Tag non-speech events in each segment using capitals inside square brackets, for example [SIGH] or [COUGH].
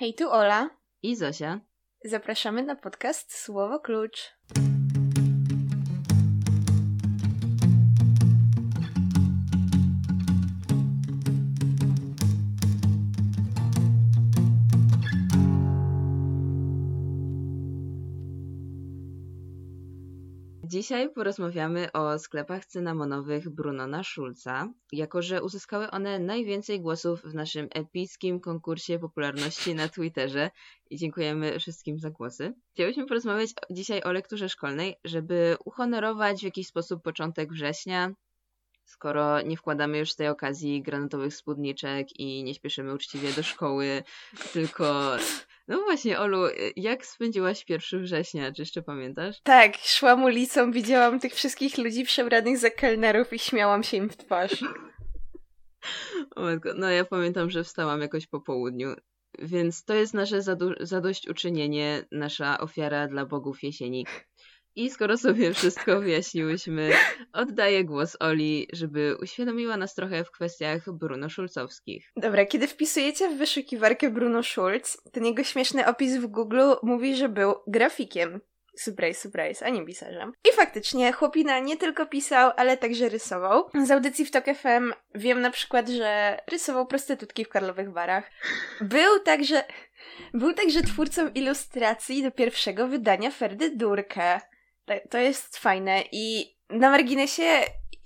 Hej, tu Ola. I Zosia. Zapraszamy na podcast Słowo Klucz. Dzisiaj porozmawiamy o sklepach cynamonowych Brunona Schulza, jako że uzyskały one najwięcej głosów w naszym epickim konkursie popularności na Twitterze i dziękujemy wszystkim za głosy. Chciałyśmy porozmawiać dzisiaj o lekturze szkolnej, żeby uhonorować w jakiś sposób początek września, skoro nie wkładamy już z tej okazji granatowych spódniczek i nie śpieszymy uczciwie do szkoły, tylko no właśnie, Olu, jak spędziłaś 1 września? Czy jeszcze pamiętasz? Tak, szłam ulicą, widziałam tych wszystkich ludzi przebranych za kelnerów i śmiałam się im w twarz. [LAUGHS] O matko, no ja pamiętam, że wstałam jakoś po południu. Więc to jest nasze zadośćuczynienie, nasza ofiara dla bogów jesieni. I skoro sobie wszystko wyjaśniłyśmy, oddaję głos Oli, żeby uświadomiła nas trochę w kwestiach Bruno Schulzowskich. Dobra, kiedy wpisujecie w wyszukiwarkę Bruno Schulz, ten jego śmieszny opis w Google mówi, że był grafikiem. Surprise, surprise, a nie pisarzem. I faktycznie chłopina nie tylko pisał, ale także rysował. Z audycji w TOK FM wiem na przykład, że rysował prostytutki w Karlowych Barach. Był także... Był także twórcą ilustracji do pierwszego wydania Ferdy Durkę. To jest fajne i na marginesie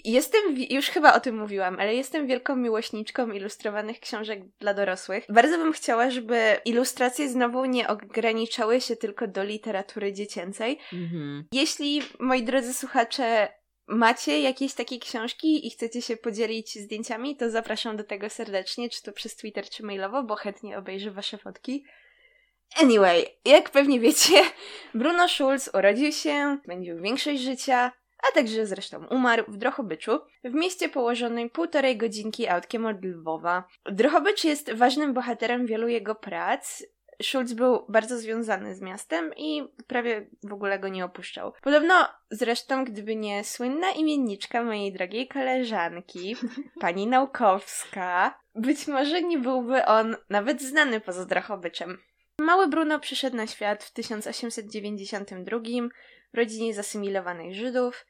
jestem, już chyba o tym mówiłam, ale jestem wielką miłośniczką ilustrowanych książek dla dorosłych. Bardzo bym chciała, żeby ilustracje znowu nie ograniczały się tylko do literatury dziecięcej. Mhm. Jeśli, moi drodzy słuchacze, macie jakieś takie książki i chcecie się podzielić zdjęciami, to zapraszam do tego serdecznie, czy to przez Twitter, czy mailowo, bo chętnie obejrzę wasze fotki. Anyway, jak pewnie wiecie, [LAUGHS] Bruno Schulz urodził się, spędził większość życia, a także zresztą umarł w Drohobyczu, w mieście położonym półtorej godzinki autkiem od Lwowa. Drohobycz jest ważnym bohaterem wielu jego prac. Schulz był bardzo związany z miastem i prawie w ogóle go nie opuszczał. Podobno zresztą, gdyby nie słynna imienniczka mojej drogiej koleżanki, [LAUGHS] pani Naukowska, być może nie byłby on nawet znany poza Drohobyczem. Mały Bruno przyszedł na świat w 1892 w rodzinie zasymilowanych Żydów.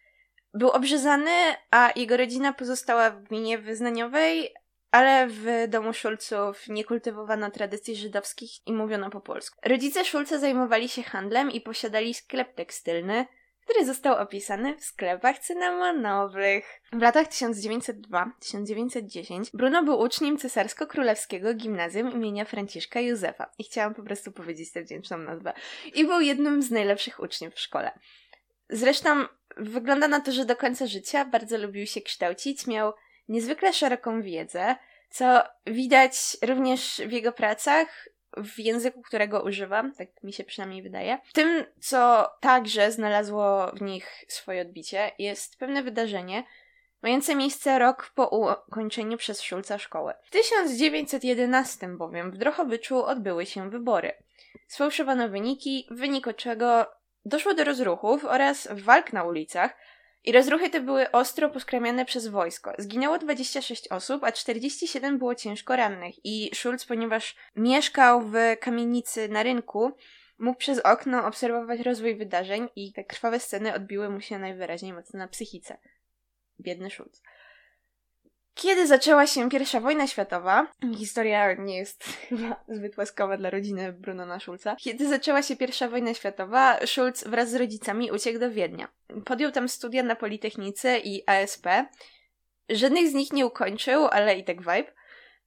Był obrzezany, a jego rodzina pozostała w gminie wyznaniowej, ale w domu Szulców nie kultywowano tradycji żydowskich i mówiono po polsku. Rodzice Szulca zajmowali się handlem i posiadali sklep tekstylny, który został opisany w sklepach cynamonowych. W latach 1902-1910 Bruno był uczniem cesarsko-królewskiego gimnazjum imienia Franciszka Józefa. I chciałam po prostu powiedzieć tę wdzięczną nazwę. I był jednym z najlepszych uczniów w szkole. Zresztą wygląda na to, że do końca życia bardzo lubił się kształcić, miał niezwykle szeroką wiedzę, co widać również w jego pracach, w języku, którego używam, tak mi się przynajmniej wydaje. Tym, co także znalazło w nich swoje odbicie, jest pewne wydarzenie, mające miejsce rok po ukończeniu przez Szulca szkoły. W 1911 bowiem w Drohobyczu odbyły się wybory. Sfałszowano wyniki, w wyniku czego doszło do rozruchów oraz walk na ulicach, i rozruchy te były ostro poskramiane przez wojsko. Zginęło 26 osób, a 47 było ciężko rannych. I Schulz, ponieważ mieszkał w kamienicy na rynku, mógł przez okno obserwować rozwój wydarzeń i te krwawe sceny odbiły mu się najwyraźniej mocno na psychice. Biedny Schulz. Kiedy zaczęła się pierwsza wojna światowa, historia nie jest [LAUGHS] chyba zbyt łaskawa dla rodziny Brunona Schulza. Kiedy zaczęła się pierwsza wojna światowa, Schulz wraz z rodzicami uciekł do Wiednia. Podjął tam studia na Politechnice i ASP. Żadnych z nich nie ukończył, ale i tak vibe.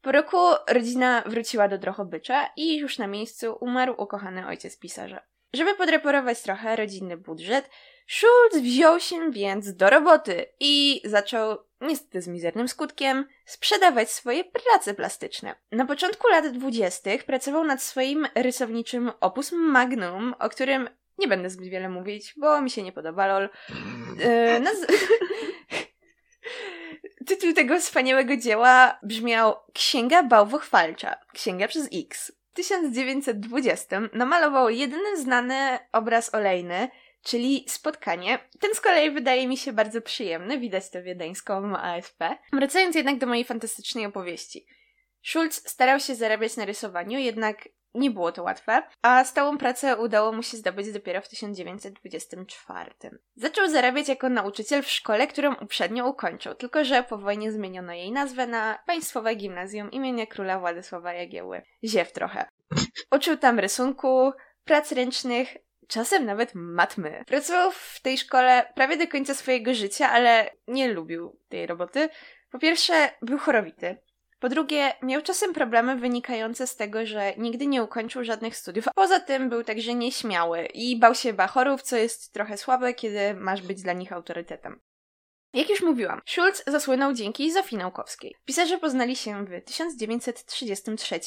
Po roku rodzina wróciła do Drohobycza i już na miejscu umarł ukochany ojciec pisarza. Żeby podreperować trochę rodzinny budżet, Schulz wziął się więc do roboty i zaczął, niestety z mizernym skutkiem, sprzedawać swoje prace plastyczne. Na początku lat dwudziestych pracował nad swoim rysowniczym opus magnum, o którym nie będę zbyt wiele mówić, bo mi się nie podoba, lol. Yy, naz- [LAUGHS] Tytuł tego wspaniałego dzieła brzmiał Księga Bałwochwalcza. Księga przez X. W 1920 namalował jedyny znany obraz olejny, czyli spotkanie. Ten z kolei wydaje mi się bardzo przyjemny, widać to wiedeńską ASP. Wracając jednak do mojej fantastycznej opowieści. Schulz starał się zarabiać na rysowaniu, jednak nie było to łatwe, a stałą pracę udało mu się zdobyć dopiero w 1924. Zaczął zarabiać jako nauczyciel w szkole, którą uprzednio ukończył, tylko że po wojnie zmieniono jej nazwę na Państwowe Gimnazjum imienia króla Władysława Jagieły. Ziew trochę. Uczył tam rysunku, prac ręcznych, czasem nawet matmy. Pracował w tej szkole prawie do końca swojego życia, ale nie lubił tej roboty. Po pierwsze, był chorowity. Po drugie, miał czasem problemy wynikające z tego, że nigdy nie ukończył żadnych studiów. Poza tym był także nieśmiały i bał się bachorów, co jest trochę słabe, kiedy masz być dla nich autorytetem. Jak już mówiłam, Schulz zasłynął dzięki Zofii Naukowskiej. Pisarze poznali się w 1933,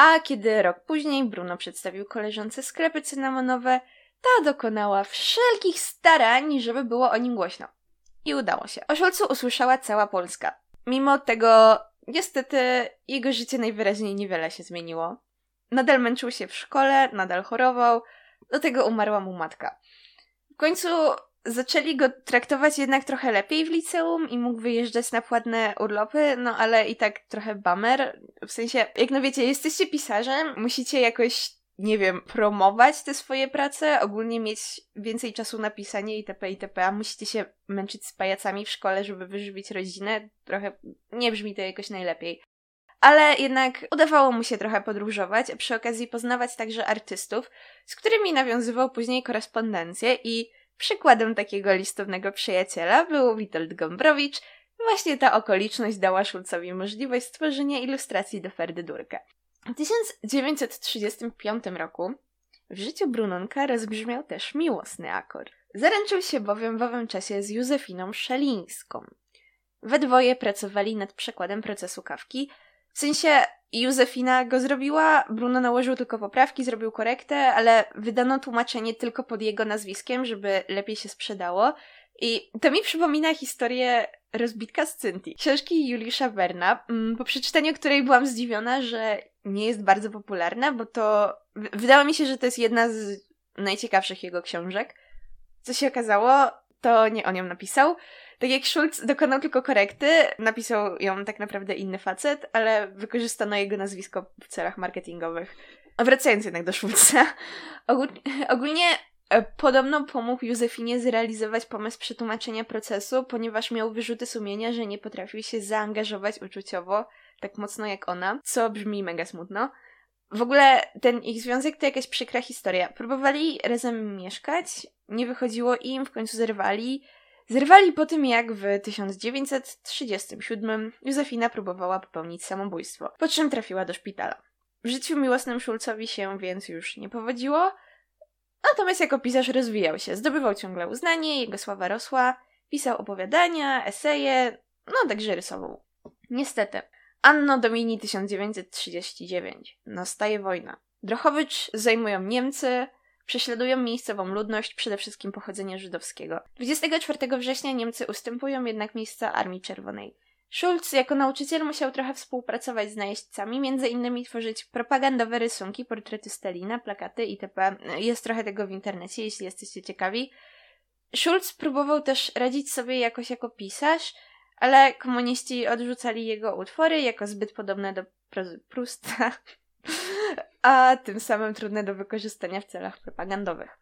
a kiedy rok później Bruno przedstawił koleżance sklepy cynamonowe, ta dokonała wszelkich starań, żeby było o nim głośno. I udało się. O Schulzu usłyszała cała Polska. Mimo tego Niestety jego życie najwyraźniej niewiele się zmieniło. Nadal męczył się w szkole, nadal chorował, do tego umarła mu matka. W końcu zaczęli go traktować jednak trochę lepiej w liceum i mógł wyjeżdżać na płatne urlopy, no ale i tak trochę bummer. W sensie, jak no wiecie, jesteście pisarzem, musicie jakoś nie wiem, promować te swoje prace, ogólnie mieć więcej czasu na pisanie itp. itp. A musicie się męczyć z pajacami w szkole, żeby wyżywić rodzinę. Trochę nie brzmi to jakoś najlepiej. Ale jednak udawało mu się trochę podróżować, a przy okazji poznawać także artystów, z którymi nawiązywał później korespondencję i przykładem takiego listownego przyjaciela był Witold Gombrowicz. Właśnie ta okoliczność dała Szulcowi możliwość stworzenia ilustracji do Ferdy. W 1935 roku w życiu Brunonka rozbrzmiał też miłosny akord. Zaręczył się bowiem w owym czasie z Józefiną Szelińską. We dwoje pracowali nad przekładem procesu kawki. W sensie Józefina go zrobiła, Bruno nałożył tylko poprawki, zrobił korektę, ale wydano tłumaczenie tylko pod jego nazwiskiem, żeby lepiej się sprzedało. I to mi przypomina historię Rozbitka z Cynti, książki Juliusza Werna, mm, po przeczytaniu której byłam zdziwiona, że nie jest bardzo popularna, bo to wydało mi się, że to jest jedna z najciekawszych jego książek. Co się okazało, to nie on ją napisał. Tak jak Schulz dokonał tylko korekty, napisał ją tak naprawdę inny facet, ale wykorzystano jego nazwisko w celach marketingowych. Wracając jednak do Schulza, ogólnie e, Podobno pomógł Józefinie zrealizować pomysł przetłumaczenia procesu, ponieważ miał wyrzuty sumienia, że nie potrafił się zaangażować uczuciowo tak mocno jak ona, co brzmi mega smutno. W ogóle ten ich związek to jakaś przykra historia. Próbowali razem mieszkać, nie wychodziło im, w końcu zerwali. Zerwali po tym, jak w 1937 Józefina próbowała popełnić samobójstwo, po czym trafiła do szpitala. W życiu miłosnym Szulcowi się więc już nie powodziło, natomiast jako pisarz rozwijał się, zdobywał ciągle uznanie, jego sława rosła, pisał opowiadania, eseje, no także rysował. Niestety, Anno Domini 1939. Nastaje wojna. Drochowicz zajmują Niemcy, prześladują miejscową ludność, przede wszystkim pochodzenia żydowskiego. 24 września Niemcy ustępują jednak miejsca Armii Czerwonej. Schulz jako nauczyciel musiał trochę współpracować z najeźdźcami, między innymi tworzyć propagandowe rysunki, portrety Stalina, plakaty itp. Jest trochę tego w internecie, jeśli jesteście ciekawi. Schulz próbował też radzić sobie jakoś jako pisarz, ale komuniści odrzucali jego utwory jako zbyt podobne do Prusta, a tym samym trudne do wykorzystania w celach propagandowych.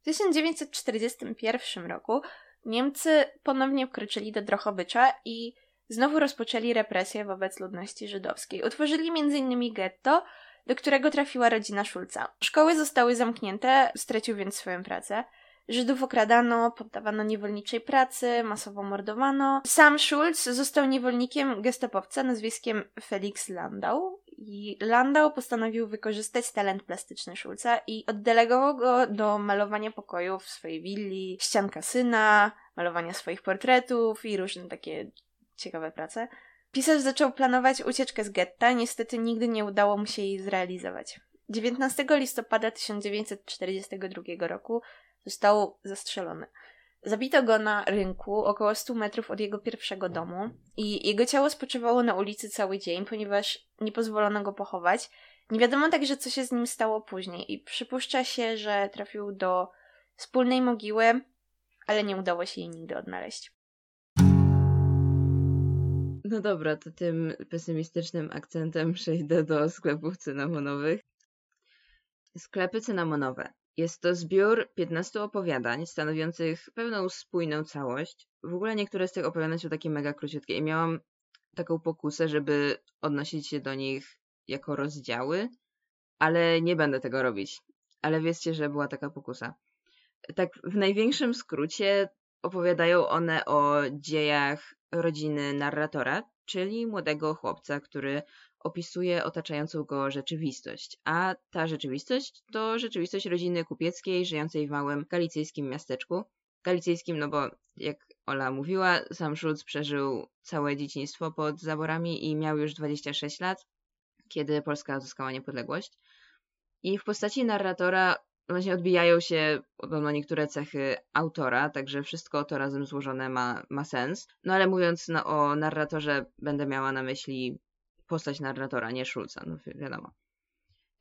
W 1941 roku Niemcy ponownie wkroczyli do Drochowicza i znowu rozpoczęli represje wobec ludności żydowskiej. Utworzyli m.in. getto, do którego trafiła rodzina Szulca. Szkoły zostały zamknięte, stracił więc swoją pracę. Żydów okradano, poddawano niewolniczej pracy, masowo mordowano. Sam Schulz został niewolnikiem gestapowca nazwiskiem Felix Landau i Landau postanowił wykorzystać talent plastyczny Schulza i oddelegował go do malowania pokoju w swojej willi, ścian kasyna, malowania swoich portretów i różne takie ciekawe prace. Pisarz zaczął planować ucieczkę z getta, niestety nigdy nie udało mu się jej zrealizować. 19 listopada 1942 roku został zastrzelony. Zabito go na rynku około 100 metrów od jego pierwszego domu i jego ciało spoczywało na ulicy cały dzień, ponieważ nie pozwolono go pochować. Nie wiadomo także, co się z nim stało później i przypuszcza się, że trafił do wspólnej mogiły, ale nie udało się jej nigdy odnaleźć. No dobra, to tym pesymistycznym akcentem przejdę do sklepów cynamonowych. Sklepy cynamonowe. Jest to zbiór 15 opowiadań stanowiących pewną spójną całość. W ogóle niektóre z tych opowiadań są takie mega króciutkie i miałam taką pokusę, żeby odnosić się do nich jako rozdziały, ale nie będę tego robić. Ale wiedzcie, że była taka pokusa. Tak w największym skrócie opowiadają one o dziejach rodziny narratora, czyli młodego chłopca, który opisuje otaczającą go rzeczywistość, a ta rzeczywistość to rzeczywistość rodziny kupieckiej żyjącej w małym galicyjskim miasteczku. Galicyjskim, no bo jak Ola mówiła, sam Schulz przeżył całe dzieciństwo pod zaborami i miał już 26 lat, kiedy Polska odzyskała niepodległość. I w postaci narratora właśnie odbijają się podobno niektóre cechy autora, także wszystko to razem złożone ma, ma sens. No ale mówiąc no, o narratorze, będę miała na myśli postać narratora, nie Schulza, no wi wiadomo.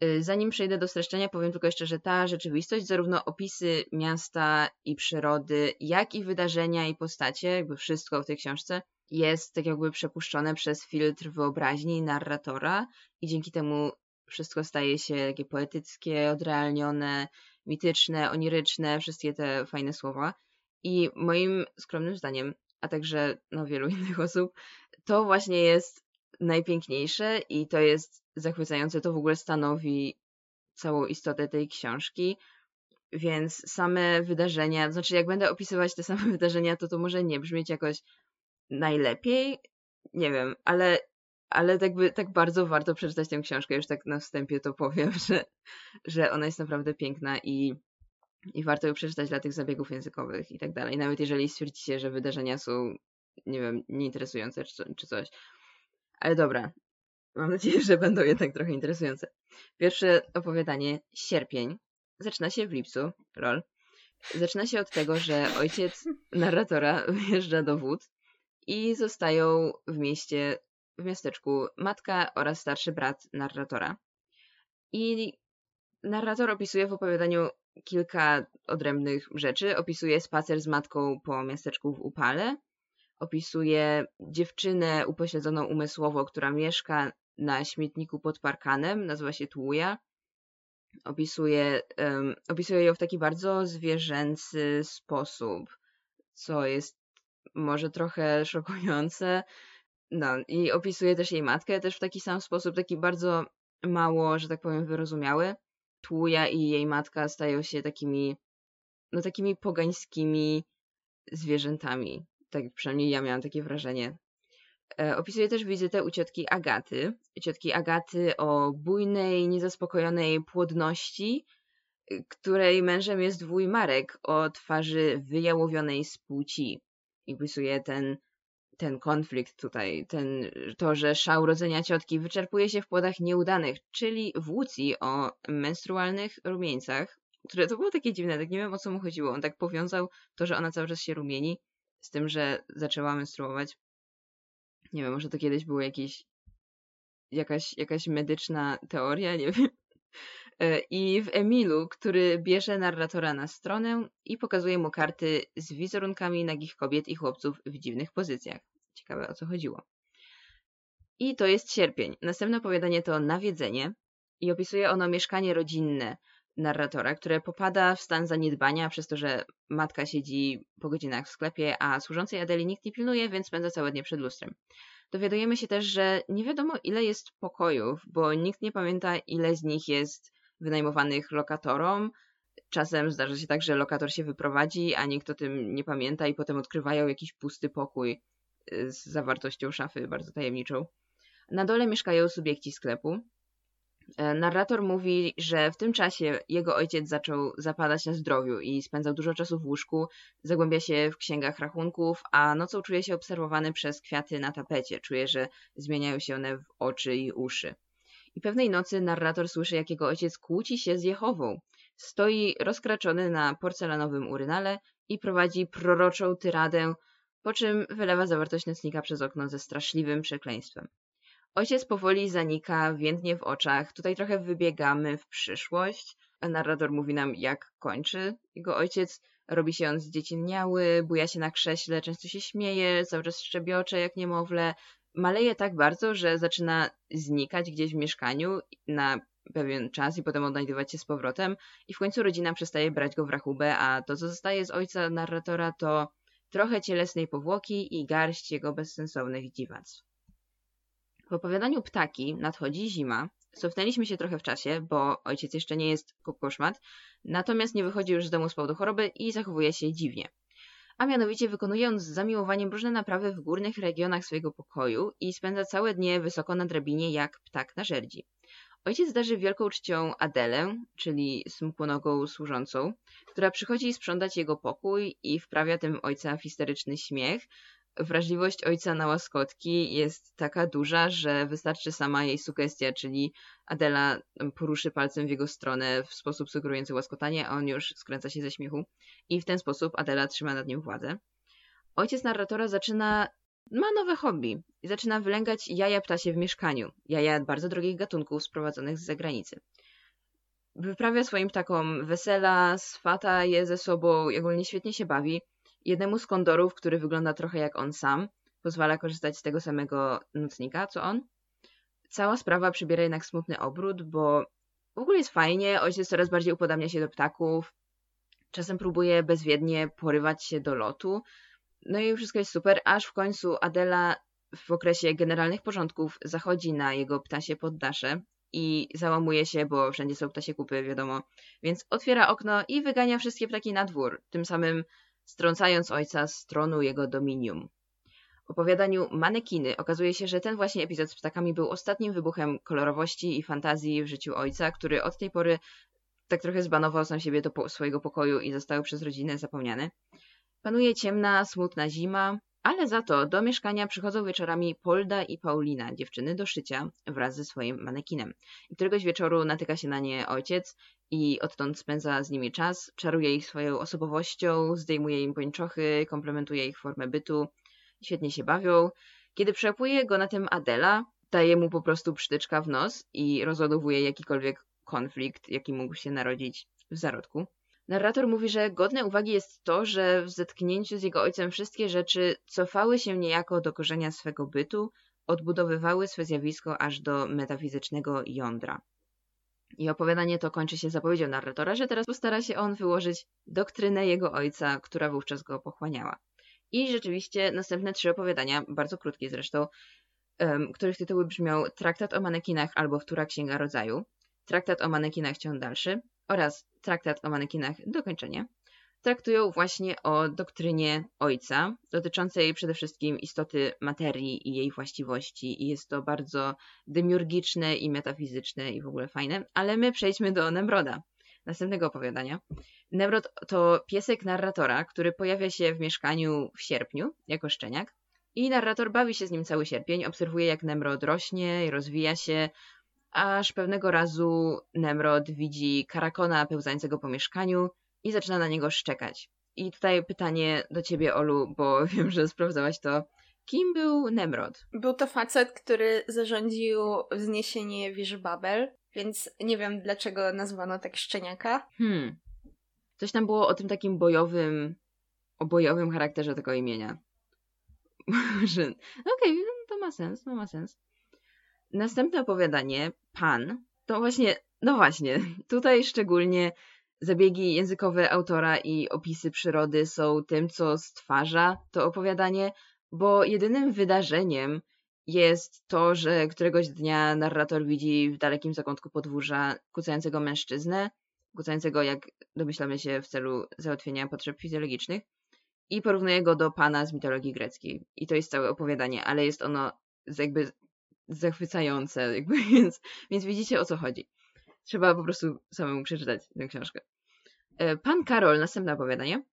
Y, zanim przejdę do streszczenia, powiem tylko jeszcze, że ta rzeczywistość, zarówno opisy miasta i przyrody, jak i wydarzenia i postacie, jakby wszystko w tej książce, jest tak jakby przepuszczone przez filtr wyobraźni narratora i dzięki temu wszystko staje się takie poetyckie, odrealnione, mityczne, oniryczne, wszystkie te fajne słowa. I moim skromnym zdaniem, a także no, wielu [LAUGHS] innych osób, to właśnie jest najpiękniejsze i to jest zachwycające. To w ogóle stanowi całą istotę tej książki. Więc same wydarzenia, znaczy jak będę opisywać te same [LAUGHS] wydarzenia, to to może nie brzmieć jakoś najlepiej, nie wiem, ale ale tak, by, tak bardzo warto przeczytać tę książkę. Już tak na wstępie to powiem, [LAUGHS] że, że ona jest naprawdę piękna i, i warto ją przeczytać dla tych zabiegów językowych i tak dalej. Nawet jeżeli stwierdzicie, że wydarzenia są, nie wiem, nieinteresujące czy, czy coś. Ale dobra, mam nadzieję, że będą jednak trochę interesujące. Pierwsze opowiadanie, Sierpień, zaczyna się w lipcu, lol. Zaczyna się od tego, że ojciec narratora [LAUGHS] wyjeżdża do wód i zostają w mieście w miasteczku matka oraz starszy brat narratora. I narrator opisuje w opowiadaniu kilka odrębnych rzeczy. Opisuje spacer z matką po miasteczku w upale. Opisuje dziewczynę upośledzoną umysłowo, która mieszka na śmietniku pod parkanem, nazywa się Tłuja. Opisuje, um, opisuje ją w taki bardzo zwierzęcy sposób, co jest może trochę szokujące, no i opisuje też jej matkę też w taki sam sposób, taki bardzo mało, że tak powiem, wyrozumiały. Tłuja i jej matka stają się takimi, no takimi pogańskimi zwierzętami. Tak przynajmniej ja miałam takie wrażenie. E, opisuje też wizytę u ciotki Agaty. Ciotki Agaty o bujnej, niezaspokojonej płodności, której mężem jest wuj Marek o twarzy wyjałowionej z płci. I opisuje ten ten konflikt tutaj, ten, to, że szał rodzenia ciotki wyczerpuje się w płodach nieudanych, czyli w Łucji o menstrualnych rumieńcach, które to było takie dziwne, tak nie wiem o co mu chodziło. On tak powiązał to, że ona cały czas się rumieni z tym, że zaczęła menstruować. Nie wiem, może to kiedyś było jakiś, jakaś, jakaś medyczna teoria, nie wiem. E, I w Emilu, który bierze narratora na stronę i pokazuje mu karty z wizerunkami nagich kobiet i chłopców w dziwnych pozycjach. Ciekawe o co chodziło. I to jest sierpień. Następne opowiadanie to Nawiedzenie i opisuje ono mieszkanie rodzinne narratora, które popada w stan zaniedbania przez to, że matka siedzi po godzinach w sklepie, a służącej Adeli nikt nie pilnuje, więc spędza całe dnie przed lustrem. Dowiadujemy się też, że nie wiadomo ile jest pokojów, bo nikt nie pamięta ile z nich jest wynajmowanych lokatorom. Czasem zdarza się tak, że lokator się wyprowadzi, a nikt o tym nie pamięta i potem odkrywają jakiś pusty pokój y, z zawartością szafy bardzo tajemniczą. Na dole mieszkają subiekci sklepu. E, narrator mówi, że w tym czasie jego ojciec zaczął zapadać na zdrowiu i spędzał dużo czasu w łóżku, zagłębia się w księgach rachunków, a nocą czuje się obserwowany przez kwiaty na tapecie. Czuje, że zmieniają się one w oczy i uszy. I pewnej nocy narrator słyszy, jak jego ojciec kłóci się z Jehową. Stoi rozkraczony na porcelanowym urynale i prowadzi proroczą tyradę, po czym wylewa zawartość nocnika przez okno ze straszliwym przekleństwem. Ojciec powoli zanika, więdnie w oczach. Tutaj trochę wybiegamy w przyszłość. Narrator mówi nam, jak kończy jego ojciec. Robi się on zdziecinniały, buja się na krześle, często się śmieje, cały czas szczebiocze jak niemowlę, maleje tak bardzo, że zaczyna znikać gdzieś w mieszkaniu na pewien czas i potem odnajdywać się z powrotem i w końcu rodzina przestaje brać go w rachubę, a to, co zostaje z ojca narratora, to trochę cielesnej powłoki i garść jego bezsensownych dziwactw. W opowiadaniu Ptaki nadchodzi zima. Cofnęliśmy się trochę w czasie, bo ojciec jeszcze nie jest koszmat, natomiast nie wychodzi już z domu z powodu choroby i zachowuje się dziwnie. A mianowicie wykonuje on z zamiłowaniem różne naprawy w górnych regionach swojego pokoju i spędza całe dnie wysoko na drabinie jak ptak na żerdzi. Ojciec darzy wielką czcią Adelę, czyli smukłonogą służącą, która przychodzi sprzątać jego pokój i wprawia tym ojca w histeryczny śmiech. Wrażliwość ojca na łaskotki jest taka duża, że wystarczy sama jej sugestia, czyli Adela poruszy palcem w jego stronę w sposób sugerujący łaskotanie, a on już skręca się ze śmiechu i w ten sposób Adela trzyma nad nim władzę. Ojciec narratora zaczyna ma nowe hobby i zaczyna wylęgać jaja ptasie w mieszkaniu. Jaja bardzo drogich gatunków sprowadzonych z zagranicy. Wyprawia swoim ptakom wesela, swata je ze sobą i ogólnie świetnie się bawi. Jednemu z kondorów, który wygląda trochę jak on sam, pozwala korzystać z tego samego nocnika, co on. Cała sprawa przybiera jednak smutny obrót, bo w ogóle jest fajnie, ojciec coraz bardziej upodabnia się do ptaków, czasem próbuje bezwiednie porywać się do lotu, no i wszystko jest super, aż w końcu Adela w okresie generalnych porządków zachodzi na jego ptasie poddasze i załamuje się, bo wszędzie są ptasie kupy, wiadomo. Więc otwiera okno i wygania wszystkie ptaki na dwór, tym samym strącając ojca z tronu jego dominium. W opowiadaniu Manekiny okazuje się, że ten właśnie epizod z ptakami był ostatnim wybuchem kolorowości i fantazji w życiu ojca, który od tej pory tak trochę zbanował sam siebie do swojego pokoju i został przez rodzinę zapomniany. Panuje ciemna, smutna zima, ale za to do mieszkania przychodzą wieczorami Polda i Paulina, dziewczyny do szycia, wraz ze swoim manekinem. I któregoś wieczoru natyka się na nie ojciec i odtąd spędza z nimi czas, czaruje ich swoją osobowością, zdejmuje im pończochy, komplementuje ich formę bytu, świetnie się bawią. Kiedy przełapuje go na tym Adela, daje mu po prostu przytyczka w nos i rozładowuje jakikolwiek konflikt, jaki mógł się narodzić w zarodku. Narrator mówi, że godne uwagi jest to, że w zetknięciu z jego ojcem wszystkie rzeczy cofały się niejako do korzenia swego bytu, odbudowywały swe zjawisko aż do metafizycznego jądra. I opowiadanie to kończy się zapowiedzią narratora, że teraz postara się on wyłożyć doktrynę jego ojca, która wówczas go pochłaniała. I rzeczywiście następne trzy opowiadania, bardzo krótkie zresztą, um, których tytuły brzmią Traktat o manekinach albo Wtóra Księga Rodzaju, Traktat o manekinach ciąg dalszy oraz Traktat o manekinach Dokończenie traktują właśnie o doktrynie ojca, dotyczącej przede wszystkim istoty materii i jej właściwości. I jest to bardzo demiurgiczne i metafizyczne i w ogóle fajne. Ale my przejdźmy do Nemroda, następnego opowiadania. Nemrod to piesek narratora, który pojawia się w mieszkaniu w sierpniu jako szczeniak. I narrator bawi się z nim cały sierpień, obserwuje jak Nemrod rośnie i rozwija się, aż pewnego razu Nemrod widzi karakona pełzającego po mieszkaniu i zaczyna na niego szczekać. I tutaj pytanie do ciebie, Olu, bo [LAUGHS] wiem, że sprawdzałaś to. Kim był Nemrod? Był to facet, który zarządził wzniesienie wieży Babel, więc nie wiem dlaczego nazwano tak szczeniaka. Hmm. Coś tam było o tym takim bojowym, o bojowym charakterze tego imienia. [LAUGHS] Okej, okay, to ma sens, to ma sens. Następne opowiadanie, Pan, to właśnie, no właśnie, tutaj szczególnie zabiegi językowe autora i opisy przyrody są tym, co stwarza to opowiadanie, bo jedynym wydarzeniem jest to, że któregoś dnia narrator widzi w dalekim zakątku podwórza kucającego mężczyznę, kucającego, jak domyślamy się, w celu załatwienia potrzeb fizjologicznych i porównuje go do pana z mitologii greckiej. I to jest całe opowiadanie, ale jest ono jakby zachwycające, jakby, [LAUGHS] więc, więc widzicie o co chodzi. Trzeba po prostu samemu przeczytać tę książkę. E, pan Karol, następne opowiadanie,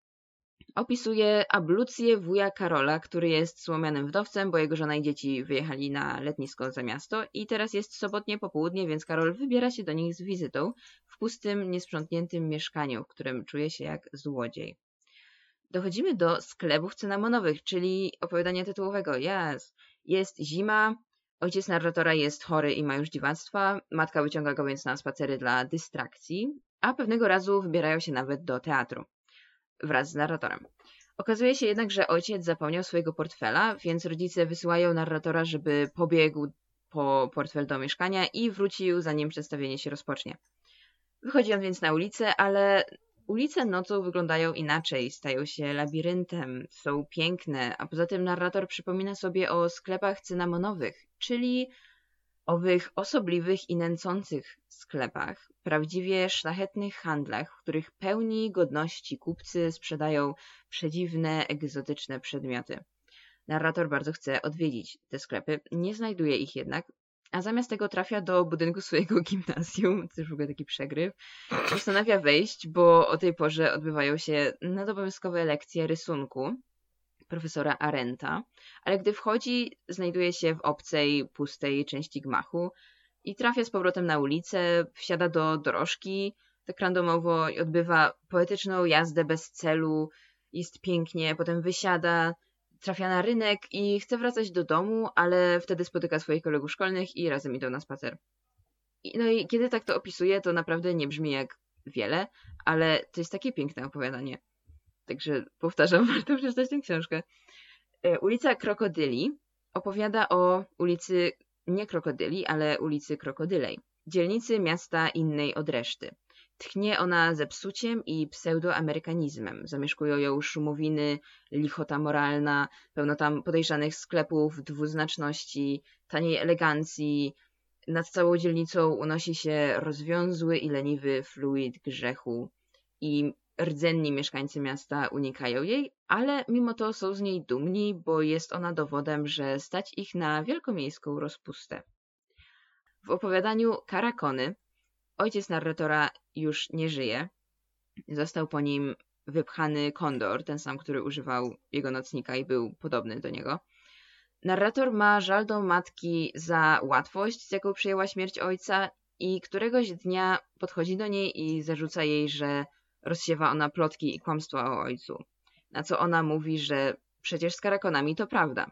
opisuje ablucję wuja Karola, który jest słomianym wdowcem, bo jego żona i dzieci wyjechali na letnisko za miasto i teraz jest sobotnie popołudnie, więc Karol wybiera się do nich z wizytą w pustym, niesprzątniętym mieszkaniu, w którym czuje się jak złodziej. Dochodzimy do sklepów cynamonowych, czyli opowiadania tytułowego. Yes. Jest zima, Ojciec narratora jest chory i ma już dziwactwa, matka wyciąga go więc na spacery dla dystrakcji, a pewnego razu wybierają się nawet do teatru wraz z narratorem. Okazuje się jednak, że ojciec zapomniał swojego portfela, więc rodzice wysyłają narratora, żeby pobiegł po portfel do mieszkania i wrócił zanim przedstawienie się rozpocznie. Wychodzi on więc na ulicę, ale ulice nocą wyglądają inaczej, stają się labiryntem, są piękne, a poza tym narrator przypomina sobie o sklepach cynamonowych, czyli owych osobliwych i nęcących sklepach, prawdziwie szlachetnych handlach, w których pełni godności kupcy sprzedają przedziwne, egzotyczne przedmioty. Narrator bardzo chce odwiedzić te sklepy, nie znajduje ich jednak, a zamiast tego trafia do budynku swojego [LAUGHS] gimnazjum, to już w ogóle taki przegryw, postanawia wejść, bo o tej porze odbywają się nadobowiązkowe lekcje rysunku profesora Arenta, ale gdy wchodzi, znajduje się w obcej, pustej części gmachu i trafia z powrotem na ulicę, wsiada do dorożki, tak randomowo odbywa poetyczną jazdę bez celu, jest pięknie, potem wysiada, trafia na rynek i chce wracać do domu, ale wtedy spotyka swoich kolegów szkolnych i razem idą na spacer. No i kiedy tak to opisuje, to naprawdę nie brzmi jak wiele, ale to jest takie piękne opowiadanie. Także powtarzam, [LAUGHS] warto przeczytać tę książkę. E, ulica Krokodyli opowiada o ulicy nie Krokodyli, ale ulicy Krokodylej, dzielnicy miasta innej od reszty. Tchnie ona zepsuciem i pseudoamerykanizmem. Zamieszkują ją szumowiny, lichota moralna, pełno tam podejrzanych sklepów, dwuznaczności, taniej elegancji. Nad całą dzielnicą unosi się rozwiązły i leniwy fluid grzechu. I rdzenni mieszkańcy miasta unikają jej, ale mimo to są z niej dumni, bo jest ona dowodem, że stać ich na wielkomiejską rozpustę. W opowiadaniu Karakony ojciec narratora już nie żyje. Został po nim wypchany kondor, ten sam, który używał jego nocnika i był podobny do niego. Narrator ma żal do matki za łatwość, z jaką przyjęła śmierć ojca i któregoś dnia podchodzi do niej i zarzuca jej, że rozsiewa ona plotki i kłamstwa o ojcu. Na co ona mówi, że przecież z karakonami to prawda.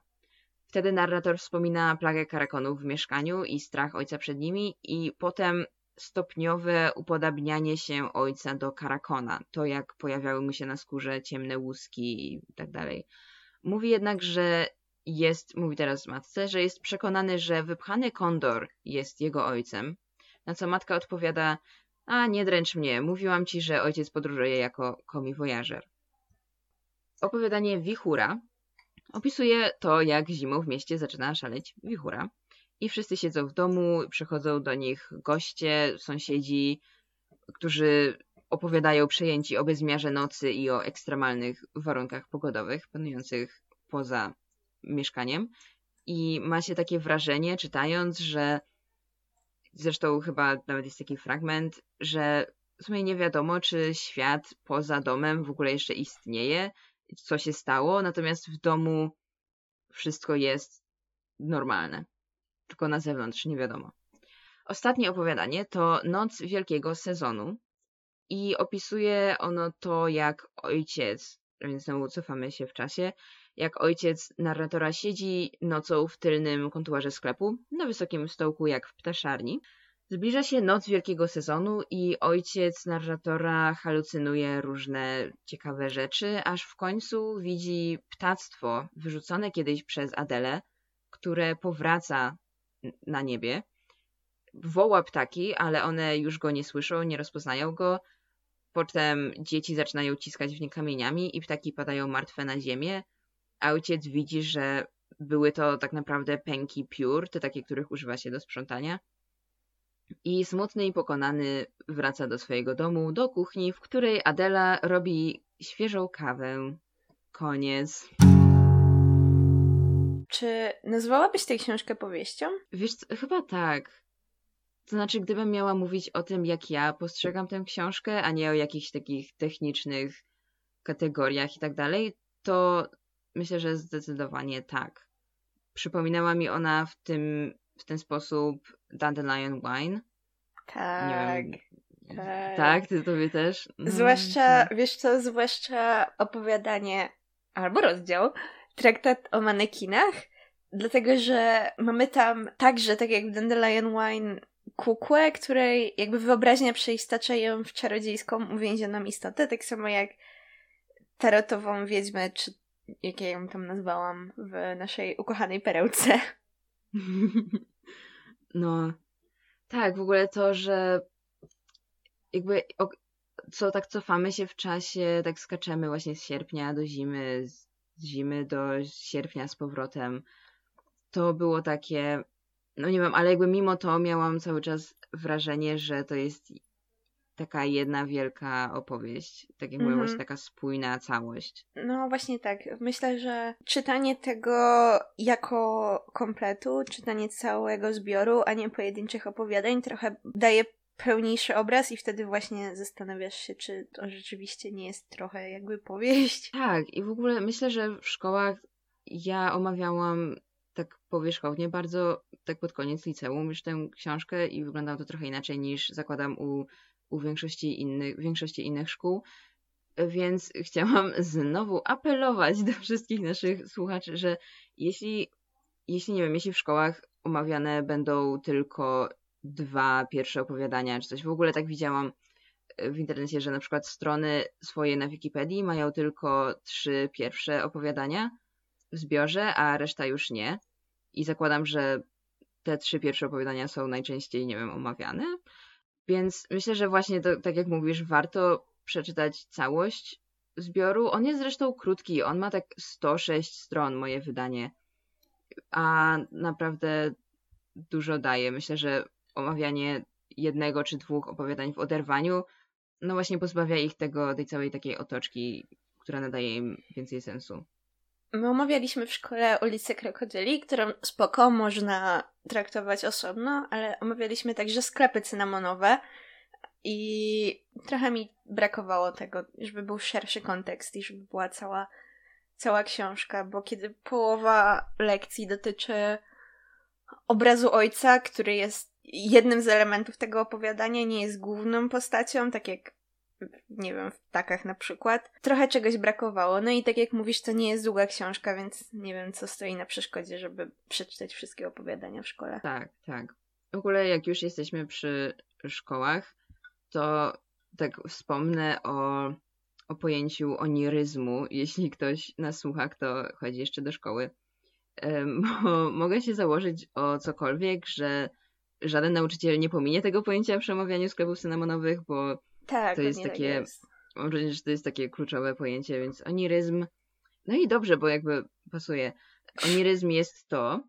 Wtedy narrator wspomina plagę karakonów w mieszkaniu i strach ojca przed nimi i potem stopniowe upodabnianie się ojca do karakona, to jak pojawiały mu się na skórze ciemne łuski i tak dalej. Mówi jednak, że jest, mówi teraz matce, że jest przekonany, że wypchany kondor jest jego ojcem, na co matka odpowiada, a nie dręcz mnie, mówiłam ci, że ojciec podróżuje jako komiwojażer. Opowiadanie Wichura opisuje to, jak zimą w mieście zaczyna szaleć wichura i wszyscy siedzą w domu, przychodzą do nich goście, sąsiedzi, którzy opowiadają przejęci o bezmiarze nocy i o ekstremalnych warunkach pogodowych panujących poza mieszkaniem. I ma się takie wrażenie, czytając, że Zresztą chyba nawet jest taki fragment, że w sumie nie wiadomo, czy świat poza domem w ogóle jeszcze istnieje, co się stało, natomiast w domu wszystko jest normalne. Tylko na zewnątrz nie wiadomo. Ostatnie opowiadanie to Noc Wielkiego Sezonu i opisuje ono to, jak ojciec, więc znowu cofamy się w czasie, jak ojciec narratora siedzi nocą w tylnym kontuarze sklepu, na wysokim stołku jak w ptaszarni. Zbliża się noc wielkiego sezonu i ojciec narratora halucynuje różne ciekawe rzeczy, aż w końcu widzi ptactwo wyrzucone kiedyś przez Adelę, które powraca na niebie. Woła ptaki, ale one już go nie słyszą, nie rozpoznają go. Potem dzieci zaczynają ciskać w nie kamieniami i ptaki padają martwe na ziemię ojciec widzi, że były to tak naprawdę pęki piór, te takie, których używa się do sprzątania. I smutny i pokonany wraca do swojego domu, do kuchni, w której Adela robi świeżą kawę. Koniec. Czy nazwałabyś tę książkę powieścią? Wiesz, co, chyba tak. To znaczy, gdybym miała mówić o tym, jak ja postrzegam tę książkę, a nie o jakichś takich technicznych kategoriach i tak dalej, to Myślę, że zdecydowanie tak. Przypominała mi ona w tym w ten sposób Dandelion Wine. Tak. Nie wiem. Tak. tak, ty tobie też. No, zwłaszcza, no. wiesz co, zwłaszcza opowiadanie albo rozdział traktat o manekinach, dlatego że mamy tam także, tak jak w Dandelion Wine, kukłę, której jakby wyobraźnia przeistacza ją w czarodziejską uwięzioną istotę, tak samo jak tarotową wiedźmę, czy jak ja ją tam nazwałam w naszej ukochanej perełce. [LAUGHS] No, tak, w ogóle to, że jakby co tak cofamy się w czasie, tak skaczemy właśnie z sierpnia do zimy, z zimy do sierpnia z powrotem. To było takie, no nie wiem, ale jakby mimo to miałam cały czas wrażenie, że to jest taka jedna wielka opowieść. Tak jak właśnie mhm. taka spójna całość. No właśnie tak. Myślę, że czytanie tego jako kompletu, czytanie całego zbioru, a nie pojedynczych opowiadań trochę daje pełniejszy obraz i wtedy właśnie zastanawiasz się, czy to rzeczywiście nie jest trochę jakby powieść. Tak, i w ogóle myślę, że w szkołach ja omawiałam tak powierzchownie, bardzo tak pod koniec liceum już tę książkę i wyglądało to trochę inaczej niż zakładam u, u większości, innych, większości innych szkół. Więc chciałam [LAUGHS] znowu apelować do wszystkich naszych słuchaczy, że jeśli, jeśli nie wiem, jeśli w szkołach omawiane będą tylko dwa pierwsze opowiadania, czy coś. W ogóle tak widziałam e, w internecie, że na przykład strony swoje na Wikipedii mają tylko trzy pierwsze opowiadania w zbiorze, a reszta już nie. I zakładam, że te trzy pierwsze opowiadania są najczęściej, nie wiem, omawiane. Więc myślę, że właśnie to, tak jak mówisz, warto przeczytać całość zbioru. On jest zresztą krótki, on ma tak 106 stron, moje wydanie, a naprawdę dużo daje. Myślę, że omawianie jednego czy dwóch opowiadań w oderwaniu, no właśnie pozbawia ich tego, tej całej takiej otoczki, która nadaje im więcej sensu. My omawialiśmy w szkole ulicę Krokodyli, którą spoko można traktować osobno, ale omawialiśmy także sklepy cynamonowe i trochę mi brakowało tego, żeby był szerszy kontekst i żeby była cała, cała książka, bo kiedy połowa lekcji dotyczy obrazu ojca, który jest jednym z elementów tego opowiadania, nie jest główną postacią, tak jak nie wiem, w ptakach na przykład. Trochę czegoś brakowało. No i tak jak mówisz, to nie jest długa książka, więc nie wiem, co stoi na przeszkodzie, żeby przeczytać wszystkie opowiadania w szkole. Tak, tak. W ogóle jak już jesteśmy przy szkołach, to tak wspomnę o, o pojęciu oniryzmu. [LAUGHS] Jeśli ktoś nas słucha, kto chodzi jeszcze do szkoły, [LAUGHS] bo mogę się założyć o cokolwiek, że żaden nauczyciel nie pominie tego pojęcia przy omawianiu sklepów cynamonowych, bo tak, to jest tak takie, tak jest. mam wrażenie, że to jest takie kluczowe pojęcie, więc oniryzm, no i dobrze, bo jakby pasuje. Oniryzm jest to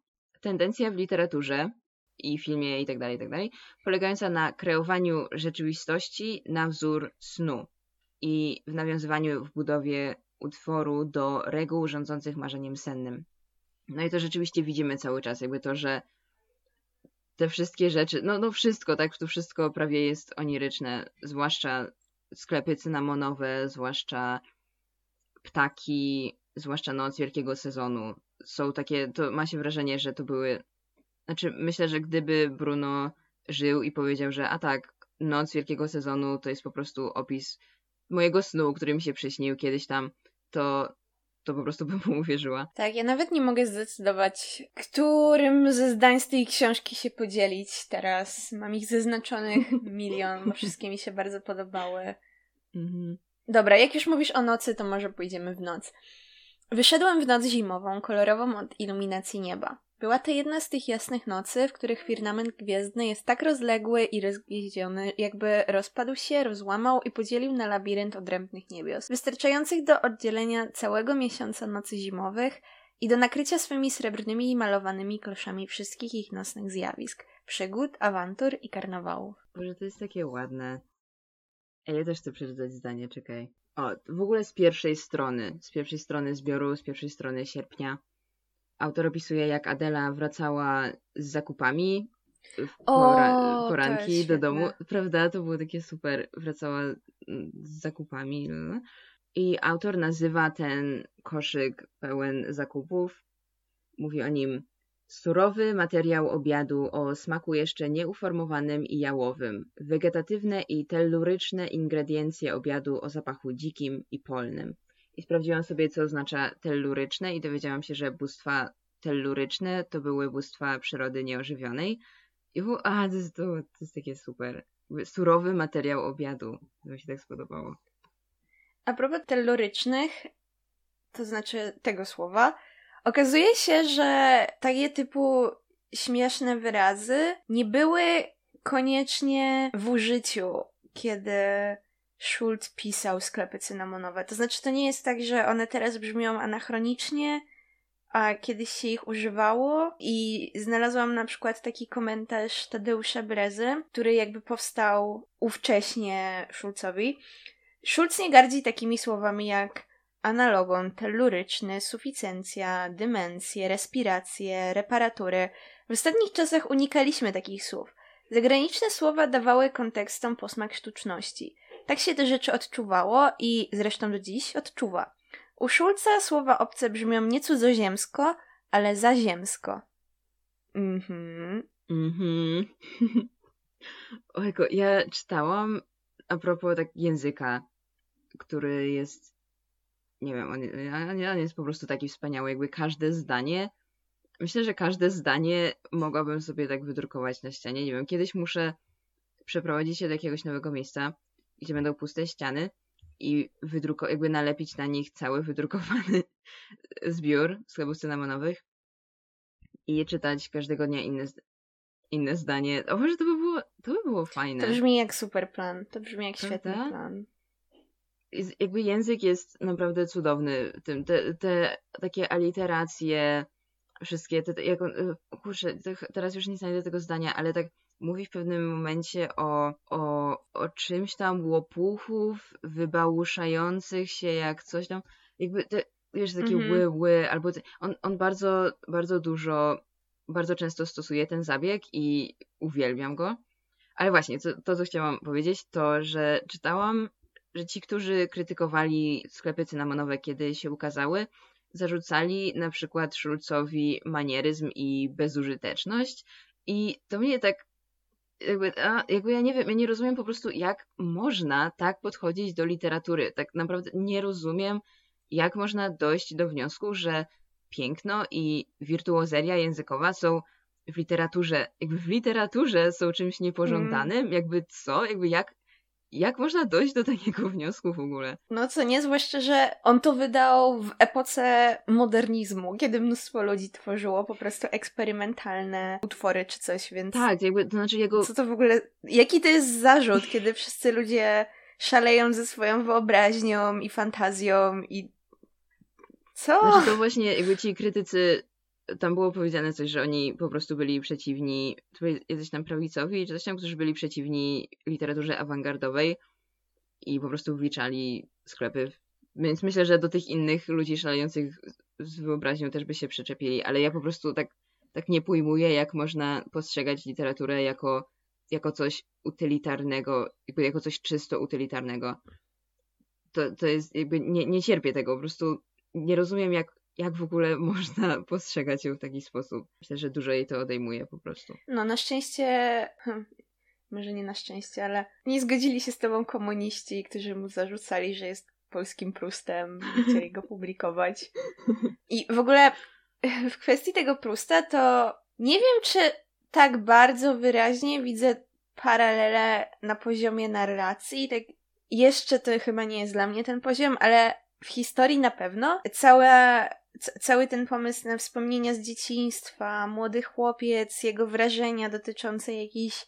tendencja w literaturze i filmie i tak dalej, i tak dalej, polegająca na kreowaniu rzeczywistości na wzór snu i w nawiązywaniu w budowie utworu do reguł rządzących marzeniem sennym. No i to rzeczywiście widzimy cały czas, jakby to, że te wszystkie rzeczy, no, no wszystko, tak, to wszystko prawie jest oniryczne, zwłaszcza sklepy cynamonowe, zwłaszcza ptaki, zwłaszcza noc wielkiego sezonu. Są takie, to ma się wrażenie, że to były, znaczy myślę, że gdyby Bruno żył i powiedział, że a tak, noc wielkiego sezonu to jest po prostu opis mojego snu, który mi się przyśnił kiedyś tam, to to po prostu [LAUGHS] bym mu uwierzyła. Tak, ja nawet nie mogę zdecydować, którym ze zdań z tej książki się podzielić teraz. Mam ich zaznaczonych [LAUGHS] milion, bo wszystkie mi się bardzo podobały. Mhm. Dobra, jak już mówisz o nocy, to może pójdziemy w noc. Wyszedłem w noc zimową, kolorową od iluminacji nieba. Była to jedna z tych jasnych nocy, w których firmament gwiezdny jest tak rozległy i rozgwieździony, jakby rozpadł się, rozłamał i podzielił na labirynt odrębnych niebios, wystarczających do oddzielenia całego miesiąca nocy zimowych i do nakrycia swymi srebrnymi i malowanymi kloszami wszystkich ich nocnych zjawisk, przygód, awantur i karnawałów. Boże, to jest takie ładne. Ja też chcę przeczytać zdanie, czekaj. O, w ogóle z pierwszej strony, z pierwszej strony zbioru, z pierwszej strony sierpnia autor opisuje, jak Adela wracała z zakupami w pora- poranki do domu. Prawda? To było takie super. Wracała mm, z zakupami. No. I autor nazywa ten koszyk pełen zakupów. Mówi o nim surowy materiał obiadu o smaku jeszcze nieuformowanym i jałowym, wegetatywne i telluryczne ingrediencje obiadu o zapachu dzikim i polnym i sprawdziłam sobie, co oznacza telluryczne i dowiedziałam się, że bóstwa telluryczne to były bóstwa przyrody nieożywionej. I w... a, to jest, to, to jest takie super. Surowy materiał obiadu. To mi się tak spodobało. A propos tellurycznych, to znaczy tego słowa, okazuje się, że takie typu śmieszne wyrazy nie były koniecznie w użyciu, kiedy Schultz pisał sklepy cynamonowe. To znaczy, to nie jest tak, że one teraz brzmią anachronicznie, a kiedyś się ich używało i znalazłam na przykład taki komentarz Tadeusza Brezy, który jakby powstał ówcześnie Schulzowi. Schulz nie gardzi takimi słowami jak analogon, telluryczny, suficjencja, dymencje, respiracje, reparatury. W ostatnich czasach unikaliśmy takich słów. Zagraniczne słowa dawały kontekstom posmak sztuczności. Tak się te rzeczy odczuwało i zresztą do dziś odczuwa. U Szulca słowa obce brzmią nie cudzoziemsko, ale zaziemsko. Mhm. Mhm. [LAUGHS] Ojko, ja czytałam a propos tak języka, który jest, nie wiem, on, on jest po prostu taki wspaniały, jakby każde zdanie, myślę, że każde zdanie mogłabym sobie tak wydrukować na ścianie, nie wiem, kiedyś muszę przeprowadzić się do jakiegoś nowego miejsca, gdzie będą puste ściany i wydruko jakby nalepić na nich cały wydrukowany [LAUGHS] zbiór sklepów cynamonowych i czytać każdego dnia inne, inne zdanie. O może to by było, to by było fajne. To brzmi jak super plan. To brzmi jak Prawda? świetny plan. Jakby język jest naprawdę cudowny. Tym, te, te takie aliteracje, wszystkie, te, jak on, kurczę, teraz już nie znajdę tego zdania, ale tak mówi w pewnym momencie o, o, o czymś tam łopuchów wybałuszających się jak coś tam, jakby te, wiesz, takie -hmm. ły, ły, albo te, on, on bardzo, bardzo dużo, bardzo często stosuje ten zabieg i uwielbiam go. Ale właśnie, to, to co chciałam powiedzieć, to, że czytałam, że ci, którzy krytykowali sklepy cynamonowe, kiedy się ukazały, zarzucali na przykład Szulcowi manieryzm i bezużyteczność. I to mnie tak jakby, a, jakby ja nie wiem, ja nie rozumiem po prostu, jak można tak podchodzić do literatury. Tak naprawdę nie rozumiem, jak można dojść do wniosku, że piękno i wirtuozeria językowa są w literaturze, jakby w literaturze są czymś niepożądanym, mm. jakby co, jakby jak, jak można dojść do takiego [LAUGHS] wniosku w ogóle? No co nie, zwłaszcza, że on to wydał w epoce modernizmu, kiedy mnóstwo ludzi tworzyło po prostu eksperymentalne utwory czy coś, więc... Tak, jakby, to znaczy jego... Co to w ogóle... Jaki to jest zarzut, kiedy wszyscy ludzie szaleją ze swoją wyobraźnią i fantazją i... Co? Znaczy to właśnie jakby ci krytycy tam było powiedziane coś, że oni po prostu byli przeciwni, to jacyś tam prawicowi, czy coś tam, którzy byli przeciwni literaturze awangardowej i po prostu wliczali sklepy. Więc myślę, że do tych innych ludzi szalejących z wyobraźnią też by się przyczepili, ale ja po prostu tak, tak nie pojmuję, jak można postrzegać literaturę jako, jako coś utylitarnego, jako coś czysto utylitarnego. To, to jest jakby, nie, nie cierpię tego, po prostu nie rozumiem, jak jak w ogóle [LAUGHS] można postrzegać ją w taki sposób. Myślę, że dużo jej to odejmuje po prostu. No, na szczęście, hm, może nie na szczęście, ale nie zgodzili się z tobą komuniści, którzy mu zarzucali, że jest polskim Prustem i [LAUGHS] chcieli go publikować. I w ogóle w kwestii tego Prusta to nie wiem, czy tak bardzo wyraźnie widzę paralele na poziomie narracji. Tak jeszcze to chyba nie jest dla mnie ten poziom, ale w historii na pewno. Cała cały ten pomysł na wspomnienia z dzieciństwa, młody chłopiec, jego wrażenia dotyczące jakichś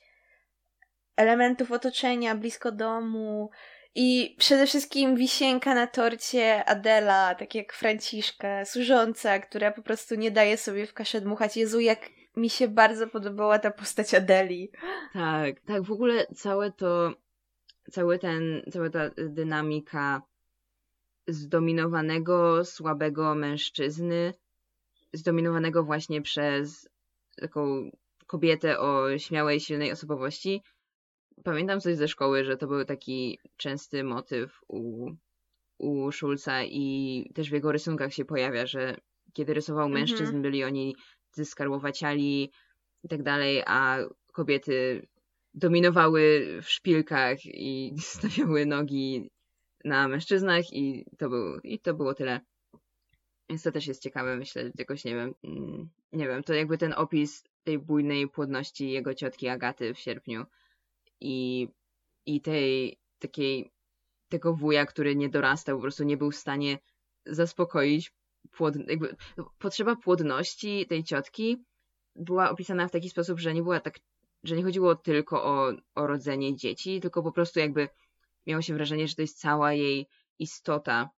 elementów otoczenia blisko domu i przede wszystkim wisienka na torcie Adela, tak jak Franciszka, służąca, która po prostu nie daje sobie w kaszę dmuchać. Jezu, jak mi się bardzo podobała ta postać Adeli. Tak, tak, w ogóle całe to, cały ten, cała ta dynamika zdominowanego, słabego mężczyzny, zdominowanego właśnie przez taką kobietę o śmiałej, silnej osobowości. Pamiętam coś ze szkoły, że to był taki częsty motyw u, u Schulza i też w jego rysunkach się pojawia, że kiedy rysował mhm. mężczyzn, byli oni skarłowaciali i tak dalej, a kobiety dominowały w szpilkach i [LAUGHS] stawiały nogi na mężczyznach i to, był, i to było tyle. Więc to też jest ciekawe, myślę, jakoś nie wiem, mm, nie wiem, to jakby ten opis tej bujnej płodności jego ciotki Agaty w sierpniu i, i tej takiej, tego wuja, który nie dorastał, po prostu nie był w stanie zaspokoić płod, jakby, potrzeba płodności tej ciotki była opisana w taki sposób, że nie była tak, że nie chodziło tylko o, o rodzenie dzieci, tylko po prostu jakby miało się wrażenie, że to jest cała jej istota.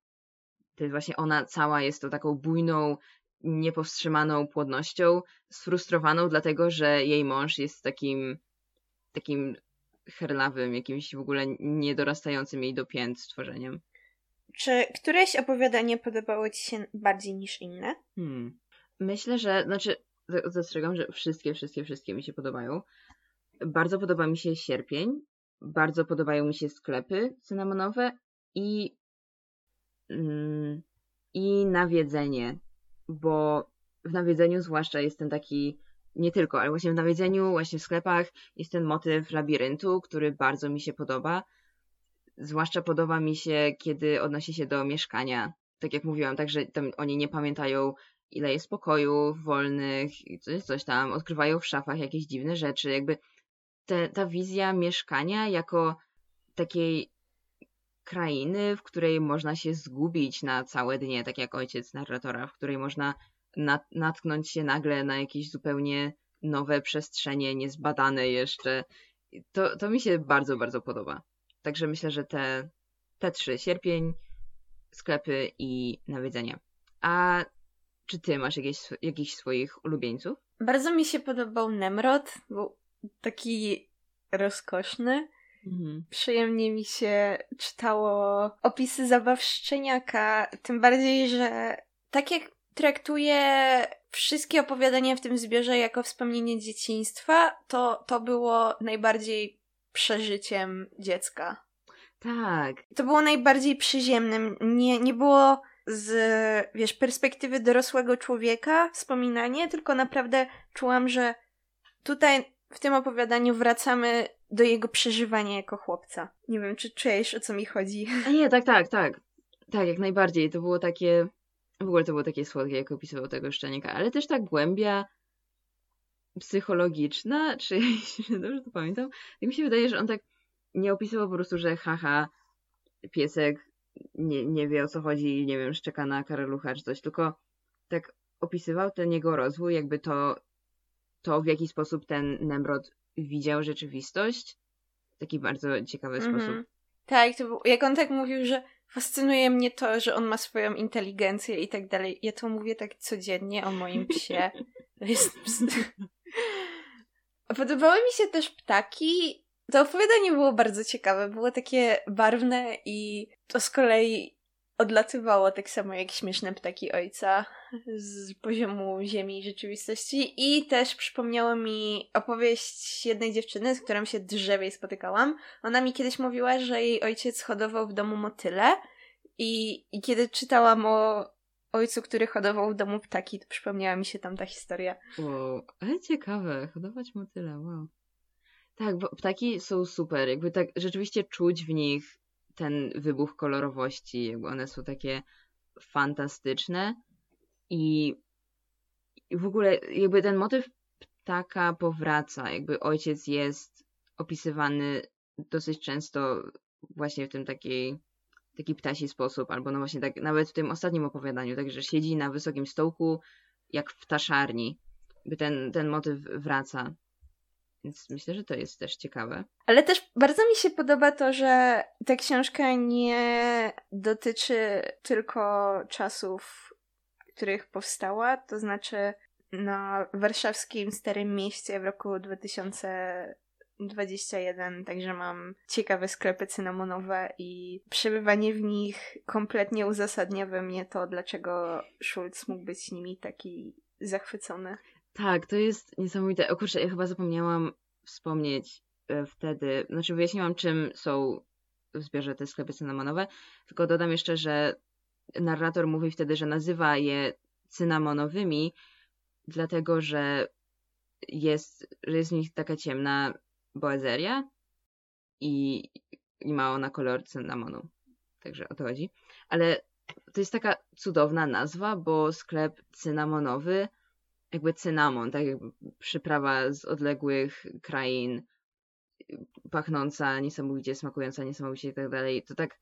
To jest właśnie ona cała jest to taką bujną, niepowstrzymaną płodnością, sfrustrowaną dlatego, że jej mąż jest takim takim herlawym, jakimś w ogóle niedorastającym jej do pięt stworzeniem. Czy któreś opowiadanie podobało ci się bardziej niż inne? Hmm. Myślę, że, znaczy, zastrzegam, że wszystkie, wszystkie, wszystkie mi się podobają. Bardzo podoba mi się sierpień, bardzo podobają mi się sklepy cynamonowe i, mm, i nawiedzenie, bo w nawiedzeniu zwłaszcza jest ten taki, nie tylko, ale właśnie w nawiedzeniu, właśnie w sklepach jest ten motyw labiryntu, który bardzo mi się podoba. Zwłaszcza podoba mi się, kiedy odnosi się do mieszkania. Tak jak mówiłam, także oni nie pamiętają, ile jest pokojów wolnych, coś, coś tam, odkrywają w szafach jakieś dziwne rzeczy. Jakby te, ta wizja mieszkania jako takiej krainy, w której można się zgubić na całe dnie, tak jak ojciec narratora, w której można nat natknąć się nagle na jakieś zupełnie nowe przestrzenie, niezbadane jeszcze. To, to mi się bardzo, bardzo podoba. Także myślę, że te, te trzy, sierpień, sklepy i nawiedzenia. A czy ty masz jakieś, jakichś swoich ulubieńców? Bardzo mi się podobał Nemrod, był taki rozkoszny. Mhm. Przyjemnie mi się czytało opisy zabaw Szczeniaka, tym bardziej, że tak jak traktuję wszystkie opowiadania w tym zbiorze jako wspomnienie dzieciństwa, to to było najbardziej przeżyciem dziecka. Tak. To było najbardziej przyziemnym. Nie, nie było z, wiesz, perspektywy dorosłego człowieka wspominanie, tylko naprawdę czułam, że tutaj w tym opowiadaniu wracamy do jego przeżywania jako chłopca. Nie wiem, czy czujesz, o co mi chodzi. A nie, tak, tak, tak. Tak, jak najbardziej. To było takie w ogóle to było takie słodkie, jak opisywał tego szczeniaka, ale też ta głębia psychologiczna, [LAUGHS] czy dobrze to pamiętam, tak mi się wydaje, że on tak nie opisywał po prostu, że haha, piesek nie, nie wie o co chodzi, nie wiem, szczeka na karalucha czy coś, tylko tak opisywał ten jego rozwój, jakby to, to w jaki sposób ten Nemrod widział rzeczywistość w taki bardzo ciekawy -hmm. sposób. Tak, to był, jak on tak mówił, że fascynuje mnie to, że on ma swoją inteligencję i tak dalej. Ja to mówię tak codziennie o moim psie. [LAUGHS] To jest... Podobały mi się też ptaki. To opowiadanie było bardzo ciekawe. Było takie barwne i to z kolei odlatywało tak samo jak śmieszne ptaki ojca z poziomu ziemi i rzeczywistości. I też przypomniało mi opowieść jednej dziewczyny, z którą się drzewiej spotykałam. Ona mi kiedyś mówiła, że jej ojciec hodował w domu motyle i, i kiedy czytałam o ojcu, który hodował w domu ptaki, to przypomniała mi się tam ta historia. Wow, ale ciekawe, hodować motyle, wow. Tak, bo ptaki są super, jakby tak rzeczywiście czuć w nich ten wybuch kolorowości, jakby one są takie fantastyczne i, w ogóle jakby ten motyw ptaka powraca, jakby ojciec jest opisywany dosyć często właśnie w tym takiej taki ptasi sposób, albo no właśnie tak nawet w tym ostatnim opowiadaniu, także siedzi na wysokim stołku jak w ptaszarni, by ten, ten motyw wraca. Więc myślę, że to jest też ciekawe. Ale też bardzo mi się podoba to, że ta książka nie dotyczy tylko czasów, w których powstała, to znaczy na warszawskim Starym Mieście w roku 2021, także mam ciekawe sklepy cynamonowe i przebywanie w nich kompletnie uzasadnia we mnie to, dlaczego Schulz mógł być nimi taki zachwycony. Tak, to jest niesamowite. O kurczę, ja chyba zapomniałam wspomnieć e, wtedy, znaczy wyjaśniłam, czym są w zbiorze te sklepy cynamonowe, tylko dodam jeszcze, że narrator mówi wtedy, że nazywa je cynamonowymi, dlatego że jest, że jest w nich taka ciemna boazeria i, i ma ona kolor cynamonu. Także o to chodzi. Ale to jest taka cudowna nazwa, bo sklep cynamonowy jakby cynamon, tak jakby przyprawa z odległych krain, pachnąca, niesamowicie smakująca, niesamowicie i tak dalej. To tak,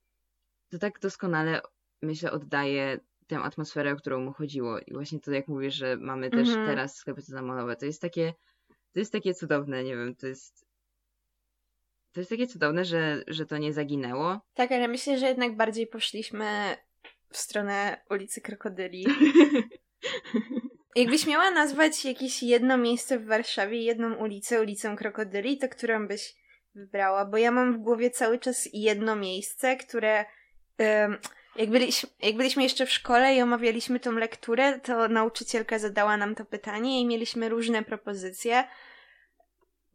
to tak doskonale, myślę, oddaje tę atmosferę, o którą mu chodziło. I właśnie to, jak mówisz, że mamy też Mhm. teraz sklepy cynamonowe, to jest takie, to jest takie cudowne, nie wiem, to jest, to jest takie cudowne, że, że to nie zaginęło. Tak, ale myślę, że jednak bardziej poszliśmy w stronę ulicy Krokodyli. [LAUGHS] Jakbyś miała nazwać jakieś jedno miejsce w Warszawie, jedną ulicę, ulicą Krokodyli, to którą byś wybrała? Bo ja mam w głowie cały czas jedno miejsce, które em, jak, byliśmy, jak byliśmy jeszcze w szkole i omawialiśmy tą lekturę, to nauczycielka zadała nam to pytanie i mieliśmy różne propozycje.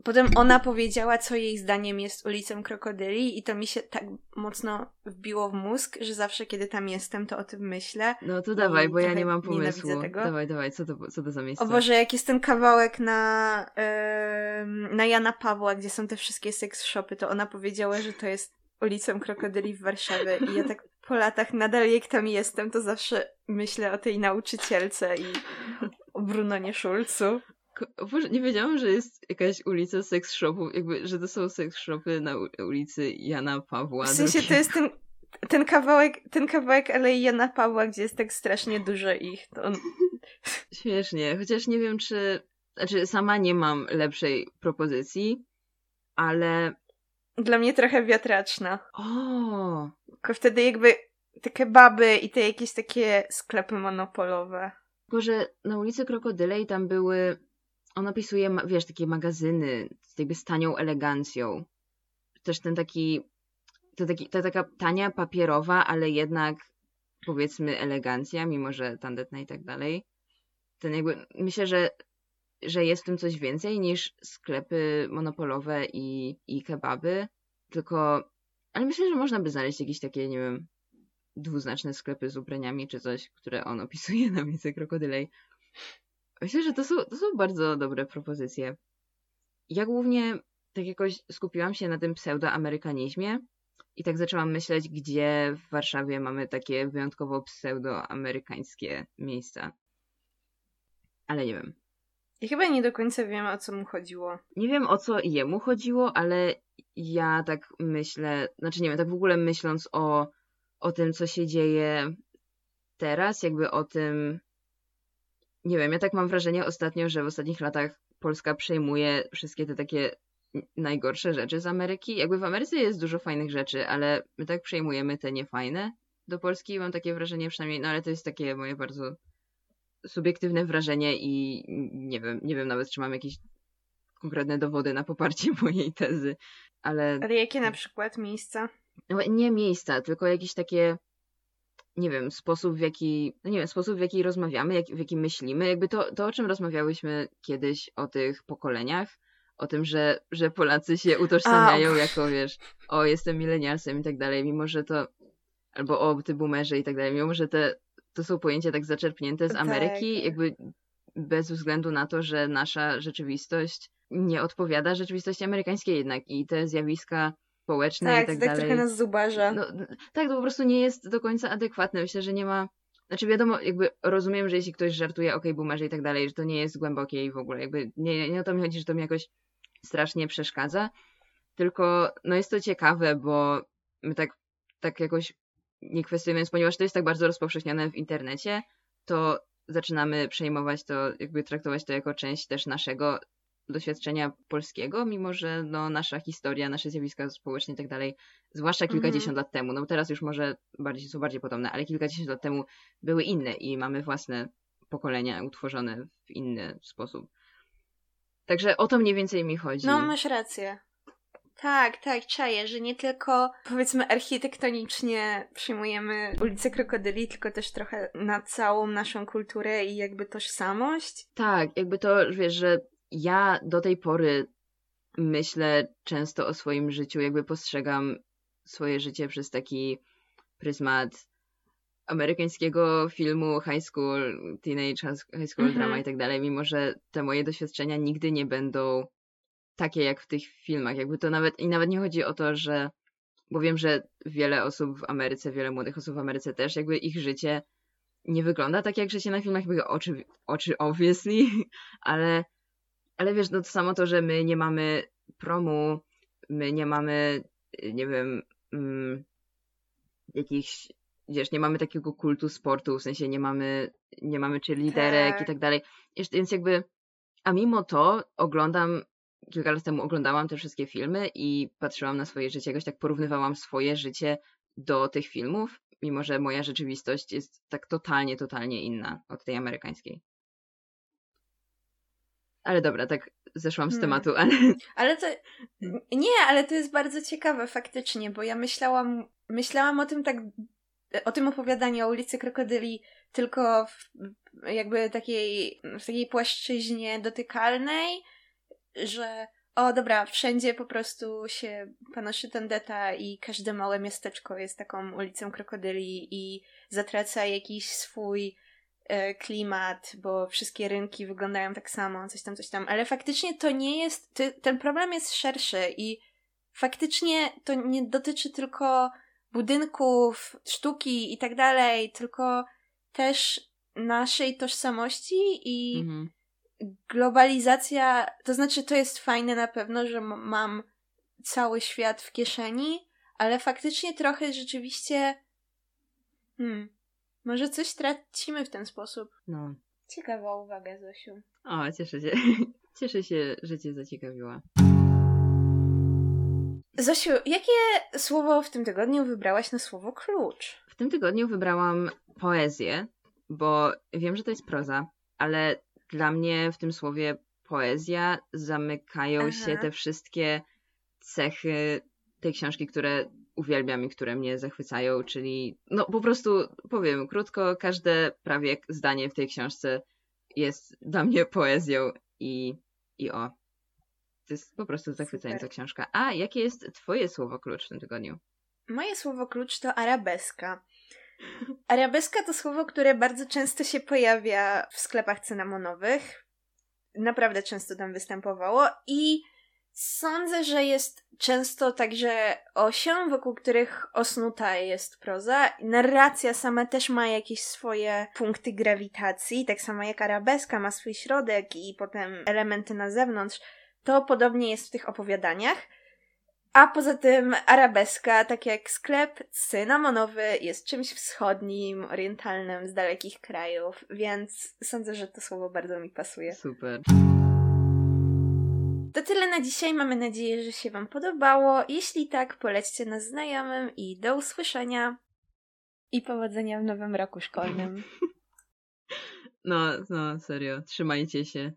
Potem ona powiedziała, co jej zdaniem jest ulicą Krokodyli i to mi się tak mocno wbiło w mózg, że zawsze kiedy tam jestem, to o tym myślę. No to dawaj, bo ja nie mam pomysłu. tego. Dawaj, dawaj, co to, co to za miejsce? O Boże, jak jest ten kawałek na, em, na Jana Pawła, gdzie są te wszystkie seks shopy, to ona powiedziała, że to jest ulicą Krokodyli w Warszawie i ja tak po latach nadal jak tam jestem, to zawsze myślę o tej nauczycielce i o Brunonie Szulcu. Boże, nie wiedziałam, że jest jakaś ulica seks shopów, jakby, że to są seks shopy na ulicy Jana Pawła. W sensie to jest ten, ten kawałek, ten kawałek Alei Jana Pawła, gdzie jest tak strasznie dużo ich. On... [LAUGHS] Śmiesznie, chociaż nie wiem, czy. Znaczy, sama nie mam lepszej propozycji, ale. Dla mnie trochę wiatraczna. O! Tylko wtedy jakby te kebaby i te jakieś takie sklepy monopolowe. Tylko, że na ulicy Krokodylej tam były. On opisuje, wiesz, takie magazyny z jakby tanią elegancją. Też ten taki. To, taki, to taka tania papierowa, ale jednak powiedzmy elegancja, mimo że tandetna i tak dalej. Ten jakby. Myślę, że, że jest w tym coś więcej niż sklepy monopolowe i, i kebaby. Tylko. Ale myślę, że można by znaleźć jakieś takie, nie wiem, dwuznaczne sklepy z ubraniami czy coś, które on opisuje na ulicy Krokodylej. Myślę, że to są, to są bardzo dobre propozycje. Ja głównie tak jakoś skupiłam się na tym pseudoamerykanizmie i tak zaczęłam myśleć, gdzie w Warszawie mamy takie wyjątkowo pseudoamerykańskie miejsca. Ale nie wiem. I chyba nie do końca wiem, o co mu chodziło. Nie wiem o co jemu chodziło, ale ja tak myślę, znaczy nie wiem, tak w ogóle myśląc o, o tym, co się dzieje teraz, jakby o tym, nie wiem, ja tak mam wrażenie ostatnio, że w ostatnich latach Polska przejmuje wszystkie te takie najgorsze rzeczy z Ameryki. Jakby w Ameryce jest dużo fajnych rzeczy, ale my tak przejmujemy te niefajne do Polski. Mam takie wrażenie przynajmniej, no ale to jest takie moje bardzo subiektywne wrażenie i nie wiem, nie wiem nawet, czy mam jakieś konkretne dowody na poparcie [LAUGHS] mojej tezy, ale Ale jakie na przykład miejsca? no, nie miejsca, tylko jakieś takie nie wiem, sposób w jaki, no nie wiem, sposób w jaki rozmawiamy, jak, w jaki myślimy, jakby to, to, o czym rozmawiałyśmy kiedyś o tych pokoleniach, o tym, że, że Polacy się utożsamiają A. jako, wiesz, o, jestem milenialsem i tak dalej, mimo że to, albo o, ty boomerzy i tak dalej, mimo że te, to są pojęcia tak zaczerpnięte z Tak. Ameryki, jakby bez względu na to, że nasza rzeczywistość nie odpowiada rzeczywistości amerykańskiej jednak i te zjawiska społeczne Tak, i tak to tak dalej. trochę nas zubaża. No, tak, to po prostu nie jest do końca adekwatne. Myślę, że nie ma. Znaczy, wiadomo, jakby rozumiem, że jeśli ktoś żartuje, okej, boomerzy i tak dalej, że to nie jest głębokie i w ogóle, jakby nie, nie o to mi chodzi, że to mi jakoś strasznie przeszkadza. Tylko, no jest to ciekawe, bo my tak, tak jakoś nie kwestionując, ponieważ to jest tak bardzo rozpowszechnione w internecie, to zaczynamy przejmować to, jakby traktować to jako część też naszego doświadczenia polskiego, mimo że no, nasza historia, nasze zjawiska społeczne i tak dalej, zwłaszcza kilkadziesiąt lat temu, no teraz już może bardziej są bardziej podobne, ale kilkadziesiąt lat temu były inne i mamy własne pokolenia utworzone w inny sposób. Także o to mniej więcej mi chodzi. No, masz rację. Tak, tak, czaję, że nie tylko powiedzmy architektonicznie przyjmujemy ulicę Krokodyli, tylko też trochę na całą naszą kulturę i jakby tożsamość. Tak, jakby to, wiesz, że ja do tej pory myślę często o swoim życiu, jakby postrzegam swoje życie przez taki pryzmat amerykańskiego filmu high school, teenage high school Mhm. drama i tak dalej, mimo że te moje doświadczenia nigdy nie będą takie jak w tych filmach. Jakby to nawet, i nawet nie chodzi o to, że, bo wiem, że wiele osób w Ameryce, wiele młodych osób w Ameryce też, jakby ich życie nie wygląda tak jak życie na filmach, jakby oczy, oczy obviously, [LAUGHS] ale, ale wiesz, no to samo to, że my nie mamy promu, my nie mamy, nie wiem, mm, jakichś wiesz, nie mamy takiego kultu sportu, w sensie nie mamy, nie mamy czy liderek Tak. i tak dalej. Jeszcze- Więc jakby, a mimo to oglądam, kilka lat temu oglądałam te wszystkie filmy i patrzyłam na swoje życie, jakoś tak porównywałam swoje życie do tych filmów, mimo że moja rzeczywistość jest tak totalnie, totalnie inna od tej amerykańskiej. Ale dobra, tak zeszłam z Hmm. tematu, [LAUGHS] ale Ale to. Nie, ale to jest bardzo ciekawe faktycznie, bo ja myślałam, myślałam o tym tak. O tym opowiadaniu o ulicy Krokodyli tylko w jakby takiej, w takiej płaszczyźnie dotykalnej, że o dobra, wszędzie po prostu się panoszy tandeta i każde małe miasteczko jest taką ulicą Krokodyli i zatraca jakiś swój klimat, bo wszystkie rynki wyglądają tak samo, coś tam, coś tam. Ale faktycznie to nie jest. Ty, ten problem jest szerszy i faktycznie to nie dotyczy tylko budynków, sztuki i tak dalej, tylko też naszej tożsamości i mhm. globalizacja. To znaczy, to jest fajne na pewno, że mam cały świat w kieszeni, ale faktycznie trochę rzeczywiście. Hmm. Może coś tracimy w ten sposób. no. Ciekawa uwaga, Zosiu. O, cieszę się. [LAUGHS] Cieszę się, że cię zaciekawiła. Zosiu, jakie słowo w tym tygodniu wybrałaś na słowo klucz? W tym tygodniu wybrałam poezję, bo wiem, że to jest proza, ale dla mnie w tym słowie poezja zamykają Aha. się te wszystkie cechy tej książki, które uwielbiam i które mnie zachwycają, czyli no po prostu powiem krótko, każde prawie zdanie w tej książce jest dla mnie poezją i, i o. To jest po prostu zachwycająca Super. książka. A jakie jest twoje słowo klucz w tym tygodniu? Moje słowo klucz to arabeska. Arabeska to słowo, które bardzo często się pojawia w sklepach cynamonowych. Naprawdę często tam występowało i sądzę, że jest często także osią, wokół których osnuta jest proza. Narracja sama też ma jakieś swoje punkty grawitacji, tak samo jak arabeska ma swój środek i potem elementy na zewnątrz. To podobnie jest w tych opowiadaniach. A poza tym arabeska, tak jak sklep cynamonowy, jest czymś wschodnim, orientalnym, z dalekich krajów, więc sądzę, że to słowo bardzo mi pasuje. Super. To tyle na dzisiaj. Mamy nadzieję, że się Wam podobało. Jeśli tak, polećcie nas znajomym i do usłyszenia. I powodzenia w nowym roku szkolnym. [LAUGHS] No, no, serio, trzymajcie się.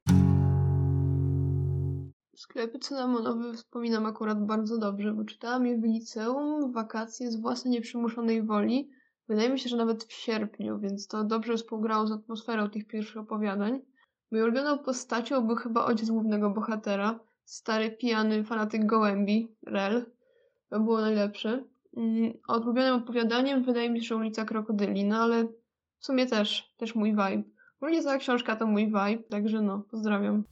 Sklepy cynamonowe wspominam akurat bardzo dobrze, bo czytałam je w liceum, w wakacje z własnej nieprzymuszonej woli. Wydaje mi się, że nawet w sierpniu, więc to dobrze współgrało z atmosferą tych pierwszych opowiadań. Moją ulubioną postacią był chyba ojciec głównego bohatera, stary pijany fanatyk gołębi, Rel. To było najlepsze. Mm, A ulubionym opowiadaniem wydaje mi się, że ulica Krokodyli, no ale w sumie też, też mój vibe. Cała książka to mój vibe, także no, pozdrawiam.